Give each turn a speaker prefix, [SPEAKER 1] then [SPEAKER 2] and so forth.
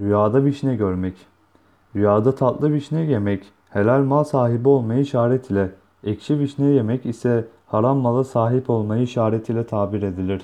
[SPEAKER 1] Rüyada vişne görmek. Rüyada tatlı vişne yemek helal mal sahibi olmayı işaret ile, ekşi vişne yemek ise haram mala sahip olmayı işaret ile tabir edilir.